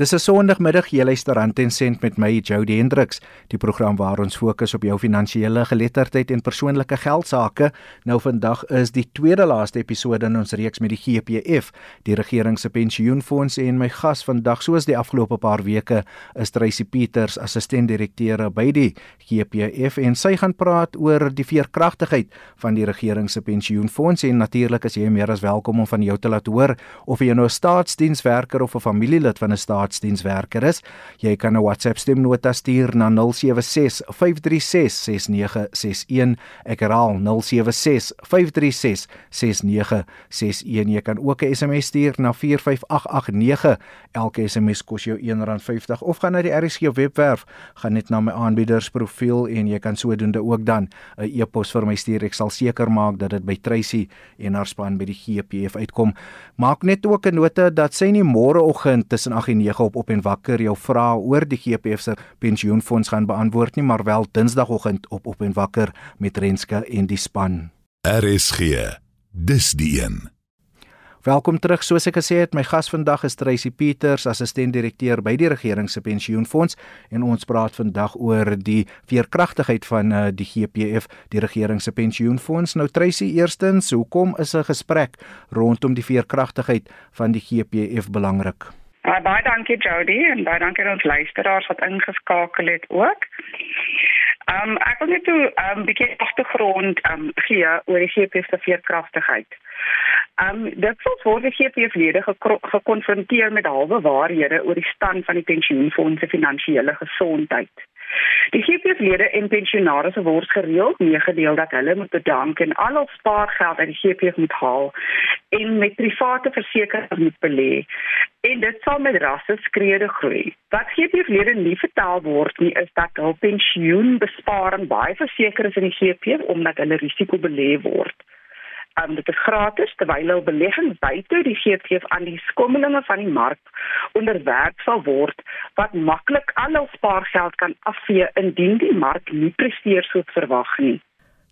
Dis 'n Sondagmiddag jy luister aan Ten Cent met my Jody Hendriks, die program waar ons fokus op jou finansiële geletterdheid en persoonlike geld sake. Nou vandag is die tweede laaste episode in ons reeks met die GPF, die regering se pensioenfonds en my gas vandag soos die afgelope paar weke is Tracy Peters, assistent-direkteur by die GPF en sy gaan praat oor die veerkragtigheid van die regering se pensioenfonds en natuurlik is jy meer as welkom om van jou te laat hoor of jy nou 'n staatsdienswerker of 'n familielid van 'n staat staatsdienswerker is. Jy kan 'n WhatsApp stemnota stuur na 076 536 6961. Ek herhaal 076 536 6961. Jy kan ook 'n SMS stuur na 45889. Elke SMS kos jou R1.50 of gaan na die RSG webwerf, gaan net na my aanbiedersprofiel en jy kan sodoende ook dan 'n e-pos vir my stuur. Ek sal seker maak dat dit by Tracy en haar span by die GPF uitkom. Maak net ook 'n nota dat sy nie môreoggend tussen 8 en 9 op op en wakker jou vrae oor die GPF se pensioenfonds gaan beantwoord nie, maar wel Dinsdagoggend op op en wakker met Renske en die span. RSG. Dis die een. Welkom terug. Soos ek gesê het, my gas vandag is Tracy Peters, assistent-direkteur by die regering se pensioenfonds en ons praat vandag oor die veerkragtigheid van uh, die GPF, die regering se pensioenfonds. Nou Tracy, eerstens, hoekom is 'n gesprek rondom die veerkragtigheid van die GPF belangrik? Uh, baie dankie Jody en baie dankie aan ons luisteraars wat ingeskakel het ook. Ehm um, ek wil net 'n um, bietjie agtergrond ehm um, gee oor die GPF se veerkragtigheid. Ehm um, dit sou voor die GPF lede gekonfronteer met halwe waarhede oor die stand van die pensioenfonds se finansiële gesondheid. Die GPF-lede en pensionaars word gereeld meegedeel dat hulle moet bedank en al hul spaargeld uit die GPF moet haal en met private versekerings moet belê. En dit sal met rasse skrede groei. Wat GPF-lede nie vertel word nie is dat hul pensioenbesparing baie verseker is in die GPF omdat hulle risiko belê word um, dit is gratis terwyl hulle beleggings buite die GPF aan die skommelinge van die mark onderwerp sal word wat maklik al hul spaargeld kan afvee indien die mark nie presteer soos verwag nie.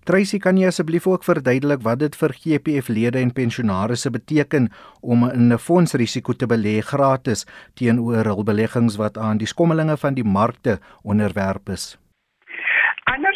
Tracy, kan jy asseblief ook verduidelik wat dit vir GPF-lede en pensionaars beteken om in 'n fondsrisiko te belê gratis teenoor hul beleggings wat aan die skommelinge van die markte onderwerp is?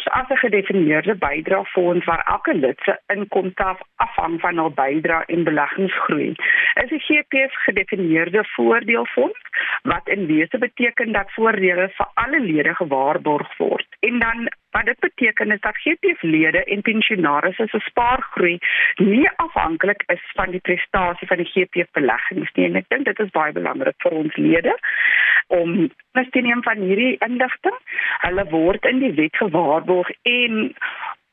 Anders as 'n gedefinieerde bydraefonds waar elke lid se inkomste afhang van hul bydrae en beleggingsgroei, is die GPF gedefinieerde voordeelfonds wat in wese beteken dat voordele vir alle lede gewaarborg word. En dan wat dit beteken is dat GPF-lede en pensionaars se spaargroei nie afhanklik is van die prestasie van die GPF-beleggings nie. En ek dink dit is baie belangrik vir ons lede om te neem van hierdie inligting. Hulle word in die wet gewaarborg en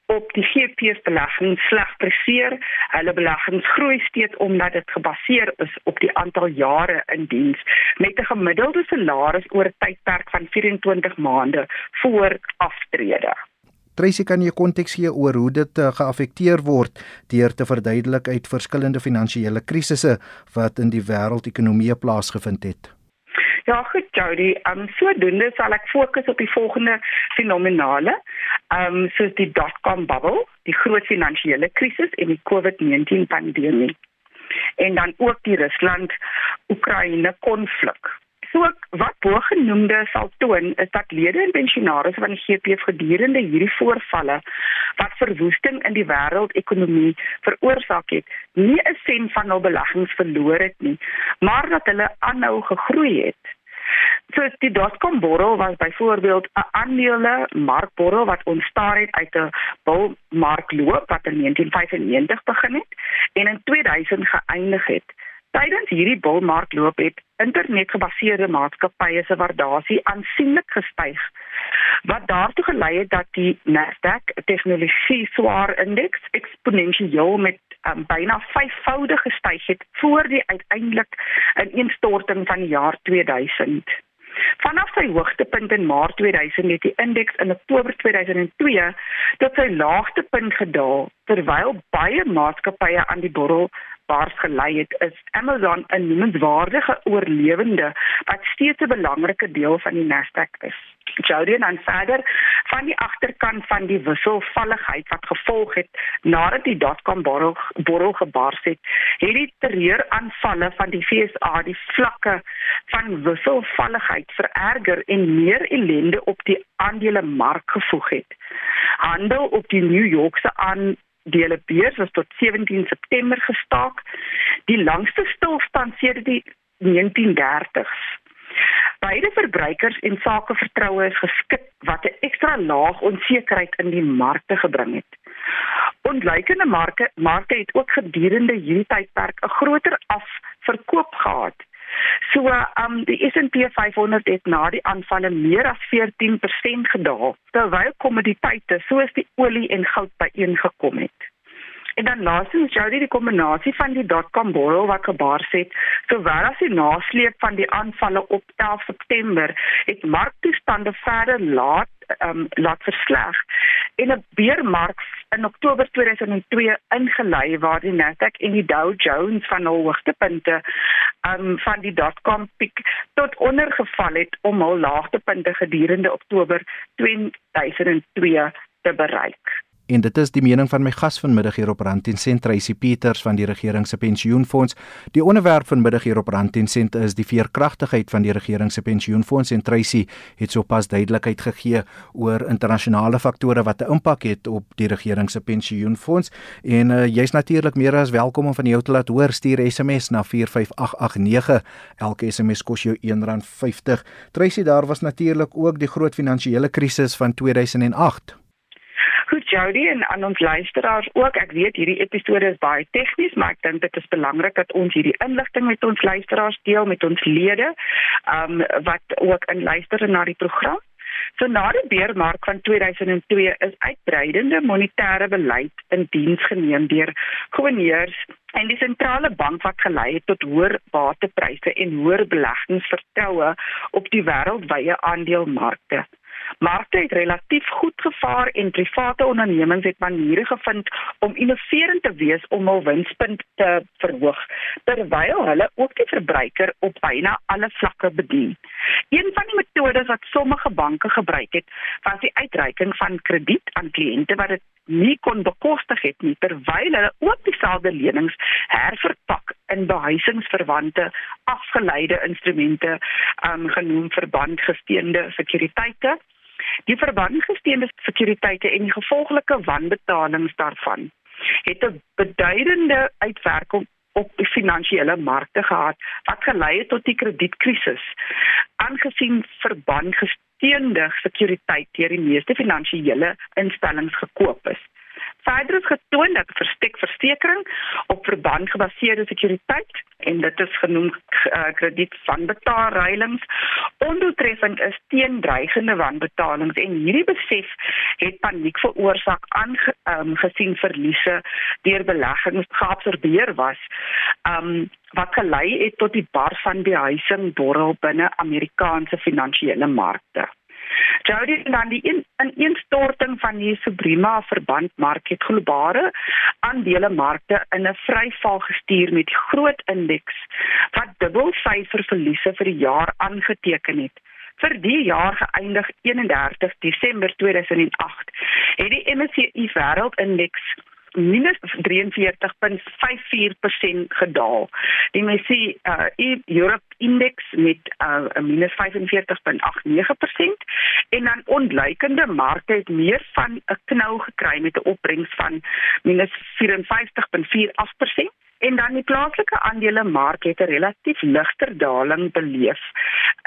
op die GPF belegging sleg presteer. Hulle beleggings groei steeds omdat dit gebaseer is op die aantal jare in diens met 'n gemiddelde salaris oor 'n tydperk van 24 maande voor aftrede. Tracy kan jy konteks gee oor hoe dit uh, geaffekteer word deur te verduidelik uit verskillende finansiële krisisse wat in die wêreldekonomie plaasgevind het. Ja, goed Jody. Ehm um, sodoende sal ek fokus op die volgende fenomenale. Ehm um, soos die dot-com bubble, die groot finansiële krisis en die COVID-19 pandemie. En dan ook die Rusland-Oekraïne konflik. So wat bogenoemde sal toon is dat lede en pensionaars van die GPF gedurende hierdie voorvalle wat verwoesting in die wêreldekonomie veroorsaak het, nie 'n sent van hul beleggings verloor het nie, maar dat hulle aanhou gegroei het. So die dotcom borrel was byvoorbeeld 'n aandele markborrel wat ontstaan het uit 'n bullmarkloop wat in 1995 begin het en in 2000 geëindig het. Tydens hierdie bullmarkloop het internetgebaseerde maatskappye se waardasie aansienlik gestyg wat daartoe gelei het dat die Nasdaq tegnologie swaar indeks eksponensieel met um, byna vyfvoudig gestyg het voor die uiteindelik ineenstorting van die jaar 2000. Vanaf sy hoogtepunt in Maart 2000 het die indeks in Oktober 2002 tot sy laagtepunt gedaal terwyl baie maatskappye aan die borrel gevaars gelei het, is Amazon 'n noemenswaardige oorlewende wat steeds 'n belangrike deel van die Nasdaq is. Jody en verder van die agterkant van die wisselvalligheid wat gevolg het nadat die dotcom borrel borrel gebars het, het die terreuraanvalle van die FSA die vlakke van wisselvalligheid vererger en meer ellende op die aandelemark gevoeg het. Handel op die New Yorkse aan dele beurs was tot 17 September gestaak, die langste stilstand sedert die 1930s. Beide verbruikers en sakevertroue is geskik wat 'n ekstra laag onsekerheid in die markte gebring het. Onlykende marke markte het ook gedurende hierdie tydperk 'n groter afverkoop gehad. So, um die S&P 500 het na die aanvalle meer as 14% gedaal, terwyl kommoditeite soos die olie en goud byeengekom het. En dan laasens jou die kombinasie van die dotcom borrel wat gebaar het, sowel as die nasleep van die aanvalle op 11 September, het marktoestande verder laat um, laat versleg en 'n beermark in Oktober 2002 ingelei waar die Nasdaq en die Dow Jones van hul hoogtepunte um, van die dotcom piek tot ondergeval het om hul laagtepunte gedurende Oktober 2002 te bereik. En dit is die mening van my gas vanmiddag hier op Rand en Sent Tracy Peters van die regering se pensioenfonds. Die onderwerp vanmiddag hier op Rand en Sent is die veerkragtigheid van die regering se pensioenfonds en Tracy het sopas duidelikheid gegee oor internasionale faktore wat 'n impak het op die regering se pensioenfonds. En uh, jy's natuurlik meer as welkom om van jou te laat hoor. Stuur SMS na 45889. Elke SMS kos jou R1.50. Tracy, daar was natuurlik ook die groot finansiële krisis van 2008. Jody en aan ons luisteraars ook. Ek weet hierdie episode is baie tegnies, maar ek dink dit is belangrik dat ons hierdie inligting met ons luisteraars deel met ons lede, um, wat ook in luister na die program. So na die beermark van 2002 is uitbreidende monetêre beleid in diens geneem deur goewerneurs en die sentrale bank wat gelei het tot hoër batepryse en hoër beleggingsvertroue op die wêreldwye aandelemarkte. Markte het relatief goed gevaar en private ondernemings het maniere gevind om innoverend te wees om hul winspunt te verhoog terwyl hulle ook die verbruiker op byna alle vlakke bedien. Een van die metodes wat sommige banke gebruik het, was die uitreiking van krediet aan kliënte wat dit nie kon bekostig het nie terwyl hulle ook dieselfde lenings herverpak in behuisingsverwante afgeleide instrumente um, genoem verbandgesteende sekuriteite Die verbandgesteende sekuriteite en die gevolglike wanbetalings daarvan het 'n beduidende uitwerking op die finansiële markte gehad wat gelei het tot die kredietkrisis. Aangesien verbandgesteende sekuriteit deur die meeste finansiële instellings gekoop is. Verder is getoon dat verstekversekering op verband gebaseerde sekuriteit en dit is genoem uh, krediet van betaalreilings ondoeltreffend is teen dreigende wanbetalings en hierdie besef het paniek veroorsaak aangesien um, verliese deur beleggings geabsorbeer was um, wat gelei het tot die bar van behuising borrel binne Amerikaanse finansiële markte. Jody en dan die in, ineenstorting van die Suprema verbandmark het globale aandelemarkte in 'n vryval gestuur met groot indeks wat dubbel syfer verliese vir die jaar aangeteken het. Vir die jaar geëindig 31 Desember 2008 het die MSCI wêreldindeks minus 43.54% gedaal. Die MSCI uh, Europe Index met uh, minus 45.89% en dan ontleikende markte het meer van 'n knou gekry met 'n opbrengs van minus 54.48% en dan die plaaslike aandelemark het 'n relatief ligter daling beleef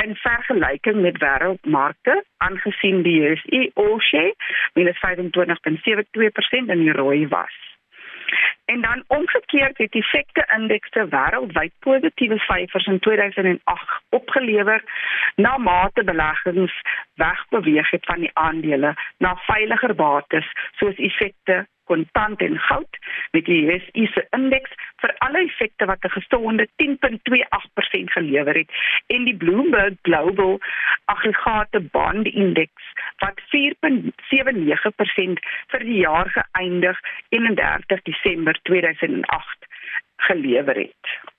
in vergelyking met wêreldmarkte aangesien die JSE All Share minus 25.72% in die rooi was. En dan omgekeerd het die sekte indekse wêreldwyd positiewe syfers in 2008 opgelewer na mate beleggings wegbeweeg het van die aandele na veiliger bates soos effekte kontant en goud met die RSI se indeks vir alle effekte wat 'n gesonde 10.28% gelewer het en die Bloomberg Global aggregate bond indeks wat 4.79% vir die jaar geëindig 31 Desember 2008 gelewer het.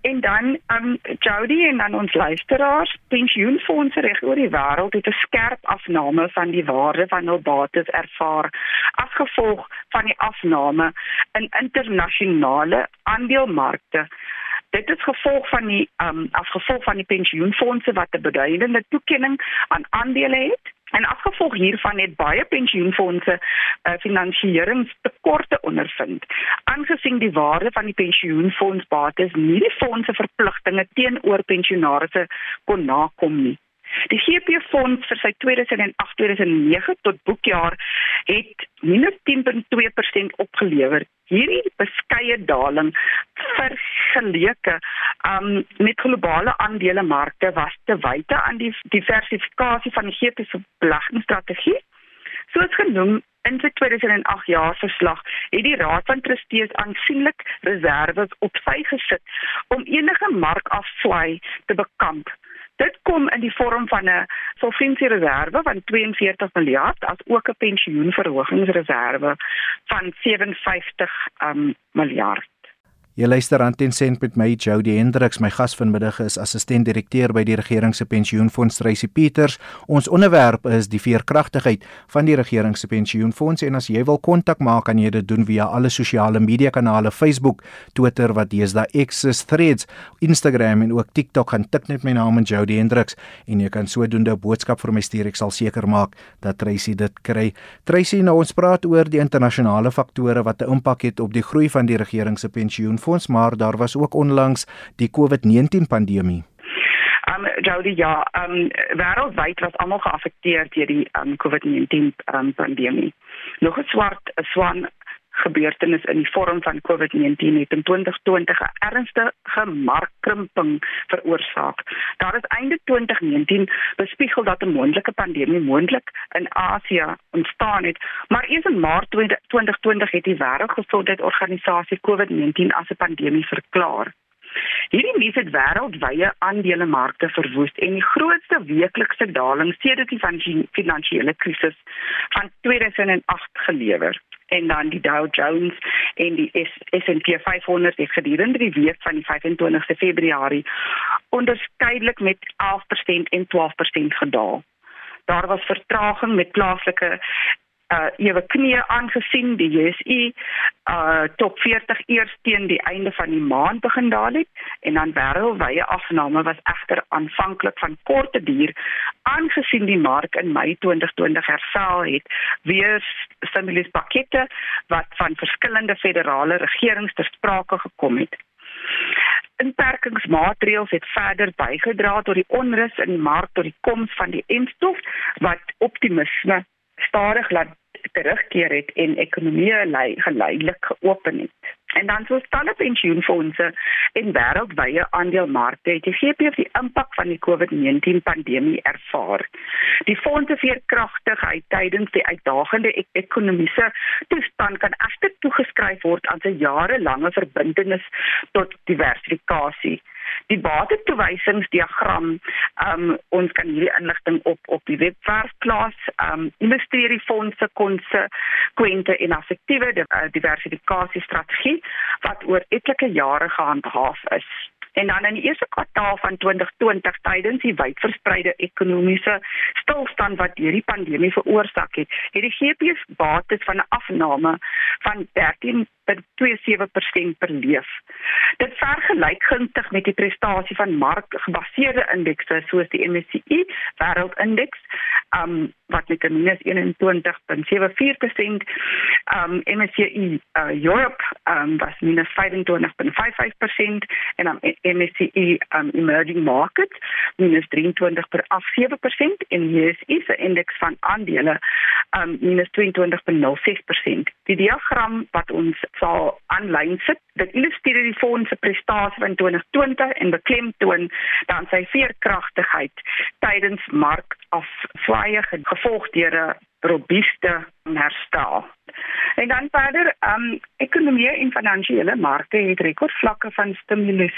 En dan um Jody en dan ons luisteraars, pensioenfonde reg oor die wêreld het 'n skerp afname van die waarde van hul bates ervaar as gevolg van die afname in internasionale aandelemarkte. Dit is gevolg van die um as gevolg van die pensioenfonde wat 'n beduidende toekenning aan aandele het En afgevolg hiervan het baie pensioenfonde uh, finansieringstekorte ondervind. Aangesien die waarde van die pensioenfondsbates nie die fondse verpligtinge teenoor pensionaarsse kon nakom nie. Die GP fonds vir sy 2008-2009 tot boekjaar het minus 10.2% opgelewer. Hierdie beskeie daling vergeleke um, met globale aandelemarkte was te wyte aan die diversifikasie van die GP se beleggingsstrategie. Soos genoem in sy 2008 jaar verslag het die Raad van Trustees aansienlik reserves op sy gesit om enige markafswaai te bekamp. Dit kom in die vorm van 'n solvensiereserve van 42 miljard as ook 'n pensioenverhogingsreserve van 57 um, miljard. Jy luister aan ten sent met my Jody Hendriks. My gas vanmiddag is assistent direkteur by die regering se pensioenfonds Tracy Peters. Ons onderwerp is die veerkragtigheid van die regering se pensioenfonds en as jy wil kontak maak, kan jy dit doen via alle sosiale media kanale, Facebook, Twitter wat deesdae X is, Threads, Instagram en ook TikTok. Gaan tik net my naam in Jody Hendriks en jy kan sodoende 'n boodskap vir my stuur. Ek sal seker maak dat Tracy dit kry. Tracy, nou ons praat oor die internasionale faktore wat 'n impak het op die groei van die regering se pensioenfonds fonds, maar daar was ook onlangs die COVID-19 pandemie. Um Jody ja, um wêreldwyd was almal geaffekteer deur die um COVID-19 um, pandemie. Nog 'n swart 'n swan gebeurtenis in die vorm van COVID-19 het in 2020 'n ernstige markkrimping veroorsaak. Daar is einde 2019 bespiegel dat 'n moontlike pandemie moontlik in Asië ontstaan het, maar eers in Maart 2020 het die Wêreldgesondheidsorganisasie COVID-19 as 'n pandemie verklaar. Hierdie nuus het wêreldwye aandelemarkte verwoes en die grootste weeklikse daling sedert die finansiële krisis van 2008 gelewer en dan die Dow Jones en die S&P 500 het gedurende die week van die 25ste Februarie onderskeidelik met 11% en 12% gedaal. Daar was vertraging met plaaslike uh ewe knie aangesien die JSE uh top 40 eers teen die einde van die maand begin daal het en dan wêreldwye afname was egter aanvanklik van korte duur aangesien die mark in Mei 2020 herstel het weer stimuluspakkette wat van verskillende federale regerings ter sprake gekom het. Inperkingsmaatreëls het verder bygedra tot die onrus in die mark tot die koms van die enstof wat optimisme stadig laat terugkeer het en ekonomie geleidelik geopen het. En dan so stalle pensioenfonde en wêreldwye aandelemarkte het GP op die impak van die COVID-19 pandemie ervaar. Die fondse veerkragtigheid tydens die uitdagende ek ekonomiese toestand kan egter toegeskryf word aan 'n jarelange verbintenis tot diversifikasie die batetoewysingsdiagram um ons kan hierdie inligting op op die webwerf plaas. Um illustreer die fondse konsekwente en effektiewe uh, diversifikasiestrategie wat oor etlike jare gehandhaaf is. En dan in die eerste kwartaal van 2020 tydens die wydverspreide ekonomiese stilstand wat deur die pandemie veroorsaak het, het die GP bates van 'n afname van 13.27% per leef. Dit vergelyk gunstig met die prestasie van markgebaseerde indekse soos die MSCI wêreldindeks, um wat met 'n minus 21.74%, um MSCI uh, Europe um was minus 25.55% en dan MSCI um, Emerging Markets minus 23.87% en JSE se indeks van aandele um, minus 22.06%. Die diagram wat ons sal aanlyn sit, dit illustreer die fondse prestasie van 2020 en beklemtoon dan sy veerkragtigheid tydens markafswaaye gevolg deur 'n robuuste herstel. En dan verder, um ekonomie en finansiële markte het rekordvlakke van stimulus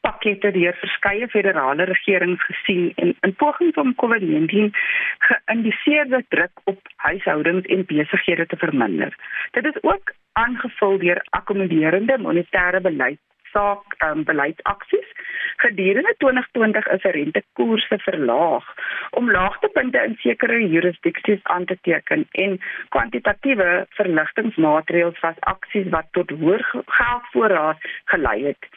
pakkette deur verskeie federale regerings gesien en in pogings om COVID-19 geïndiseerde druk op huishoudings en besighede te verminder. Dit is ook aangevul deur akkommoderende monetêre beleid saak um, beleidsaksies. Gedurende 2020 is rentekoerse verlaag om laagtepunte in sekere jurisdiksies aan te teken en kwantitatiewe verligtingmaatreëls was aksies wat tot hoër geldvoorraad gelei het.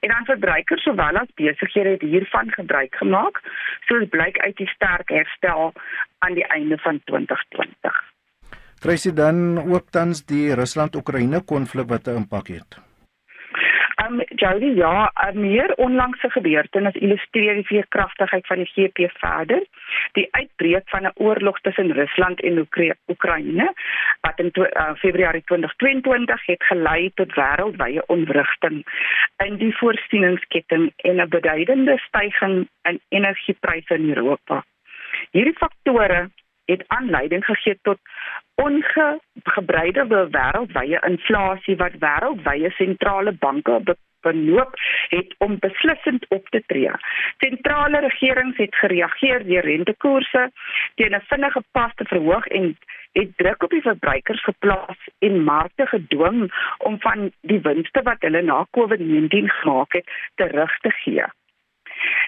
En dan verbruikers sowel as besighede het hiervan gebruik gemaak, soos blyk uit die sterk herstel aan die einde van 2020. Tracy dan ook tans die Rusland-Oekraïne konflik wat 'n impak het. Um Jody, ja, 'n meer onlangse gebeurtenis illustreer die veerkragtigheid van die GP verder. Die uitbreek van 'n oorlog tussen Rusland en Oekraïne wat in uh, Februarie 2022 het gelei tot wêreldwye ontwrigting in die voorsieningsketting en 'n beduidende stygings in energiepryse in Europa. Hierdie faktore het aanleiding gegee tot ongebreide wêreldwye inflasie wat wêreldwye sentrale banke benoop het om beslissend op te tree. Sentrale regerings het gereageer deur rentekoerse teen 'n vinnige pas te verhoog en het druk op die verbruikers geplaas en markte gedwing om van die winste wat hulle na COVID-19 gemaak het terug te gee.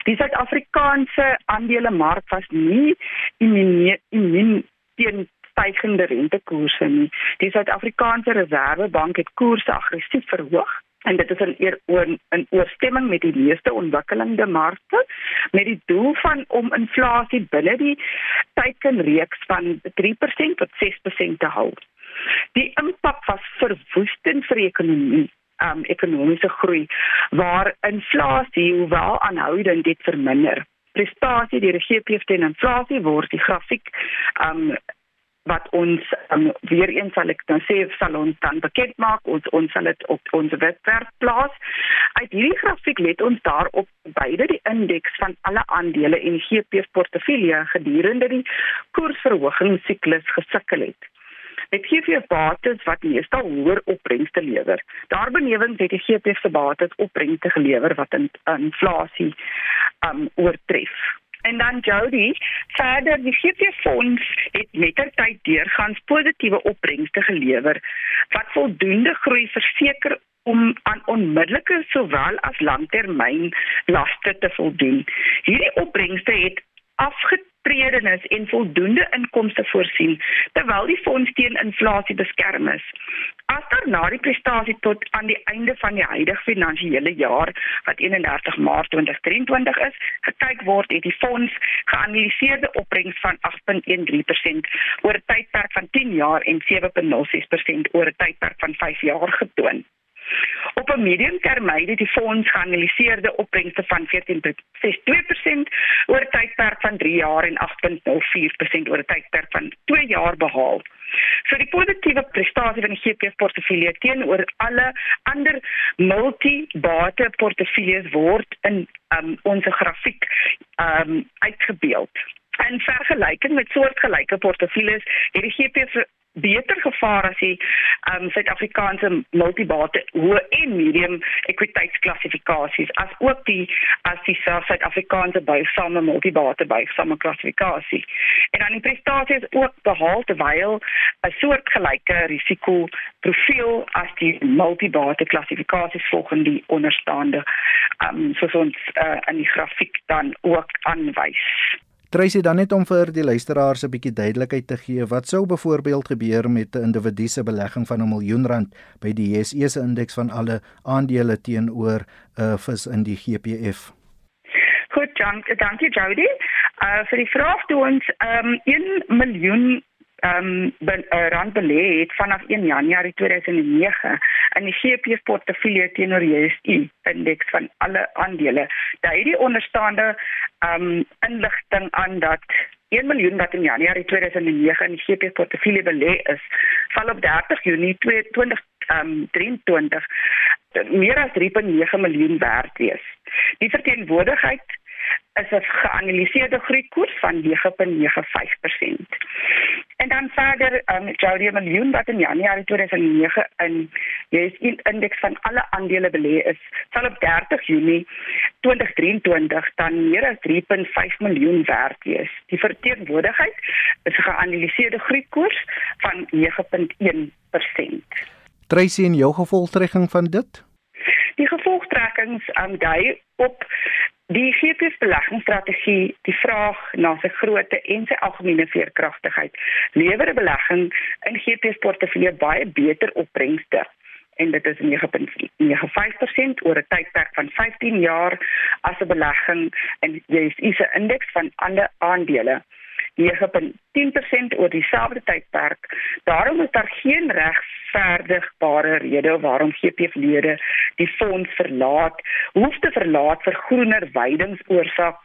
Die Suid-Afrikaanse aandelemark was nie immuun teen stygende rentekoerse nie. Die Suid-Afrikaanse Reserwebank het koerse aggressief verhoog en dit is in eer oor in ooreenstemming met die meeste ontwikkelende markte met die doel van om inflasie binne die teikenreeks van 3% tot 6% te hou. Die impak was verwoestend vir die ekonomie um, ekonomiese groei waar inflasie hoewel aanhoudend dit verminder. Prestasie die regeerpleeg teen inflasie word die grafiek um wat ons um, weer eens sal ek dan sê sal ons dan bekend maak ons ons sal dit op ons webwerf plaas. Uit hierdie grafiek let ons daarop beide die indeks van alle aandele en GP portefeulje gedurende die koersverhoging siklus gesukkel het. Dit gee vir bates wat meestal hoër opbrengste lewer. Daarbenewens het die GP se bates opbrengste gelewer wat in inflasie um oortref. En dan Jody, verder die GP fonds het mettertyd deurgangs positiewe opbrengste gelewer wat voldoende groei verseker om aan onmiddellike sowel as langtermyn laste te voldoen. Hierdie opbrengste het afgetredenis en voldoende inkomste voorsien terwyl die fonds teen inflasie beskerm is. As daar na die prestasie tot aan die einde van die huidige finansiële jaar wat 31 Maart 2023 is, gekyk word, het die fonds geanaliseerde opbrengs van 8.13% oor 'n tydperk van 10 jaar en 7.06% oor 'n tydperk van 5 jaar getoon. Op 'n mediumtermyn het die fonds geanaliseerde opbrengste van 14.62% oor 'n tydperk van 3 jaar en 8.04% oor 'n tydperk van 2 jaar behaal. So die positiewe prestasie van die GP portefeulje teenoor alle ander multi-bate portefeuilles word in um, ons grafiek um, uitgebeeld. In vergelyking met soortgelyke portefeuilles het die GP beter gevaar as die um Suid-Afrikaanse multibate hoë en medium ekwiteitsklassifikasies as ook die as die Suid-Afrikaanse buigsame multibate buigsame klassifikasie. En dan die prestasie is ook behaal terwyl 'n soortgelyke risiko profiel as die multibate klassifikasies volgens die onderstaande um soos ons uh, in die grafiek dan ook aanwys. Tracy dan net om vir die luisteraars 'n bietjie duidelikheid te gee, wat sou byvoorbeeld gebeur met 'n individu se belegging van 'n miljoen rand by die JSE se indeks van alle aandele teenoor 'n uh, vis in die GPF? Goed, dankie, dankie Jody. Uh vir die vraag toe ons um 1 miljoen ehm um, rand belê het vanaf 1 Januarie 2009 in die GP portefeulje teenoor JSE indeks van alle aandele. Daai die onderstaande ehm um, inligting aan dat 1 miljoen wat in Januarie 2009 in die GP portefeulje belê is, val op 30 Junie 2023 um, meer as 3.9 miljoen werd wees. Die verteenwoordigheid is 'n geanaliseerde groeikoers van 9.95%. Dan verder, um, Jody miljoen wat in Januarie 2009 in JSE indeks van alle aandele belê is, sal op 30 Junie 2023 dan meer as 3.5 miljoen werd wees. Die verteenwoordigheid is 'n geanaliseerde groeikoers van 9.1%. Tracy en jou gevolgtrekking van dit? Die gevolgtrekkings aan dui op die GPS beleggingsstrategie, die vraag na sy grootte en sy algemene veerkragtigheid, lewer 'n belegging in GPS portefeulje baie beter opbrengste. En dit is 9.95% oor 'n tydperk van 15 jaar as 'n belegging in JSE indeks van ander aandele 9.10% oor dieselfde tydperk. Daarom is daar geen regverdigbare rede waarom GPF-lede die fonds verlaat, hoef te verlaat vir groener weidingsoorsaak.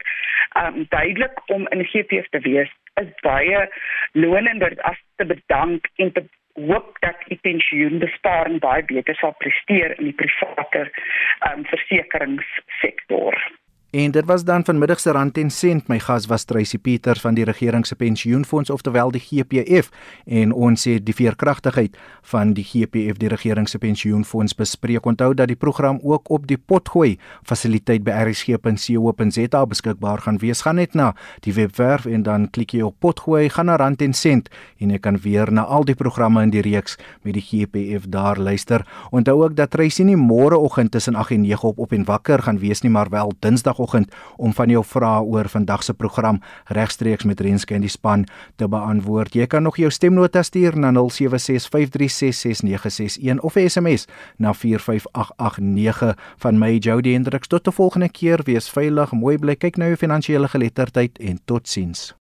Um duidelik om in GPF te wees is baie lonender as te bedank en te hoop dat die pensioenbesparing baie beter sal presteer in die private um versekeringssektor. En dit was dan vanmiddag se rand en sent. My gas was Tracy Pieter van die regering se pensioenfonds oftewel die GPF en ons het die veerkragtigheid van die GPF die regering se pensioenfonds bespreek. Onthou dat die program ook op die potgooi fasiliteit by rsg.co.za beskikbaar gaan wees. Gaan net na die webwerf en dan klik jy op potgooi, gaan na rand en sent en jy kan weer na al die programme in die reeks met die GPF daar luister. Onthou ook dat Tracy nie môreoggend tussen 8 en 9 op op en wakker gaan wees nie, maar wel Dinsdag Vanoggend om van jou vrae oor vandag se program regstreeks met Renske en die span te beantwoord. Jy kan nog jou stemnota stuur na 0765366961 of SMS na 45889 van my Jody Hendriks tot 'n volgende keer. Wees veilig, mooi bly, kyk na jou finansiële geletterdheid en totsiens.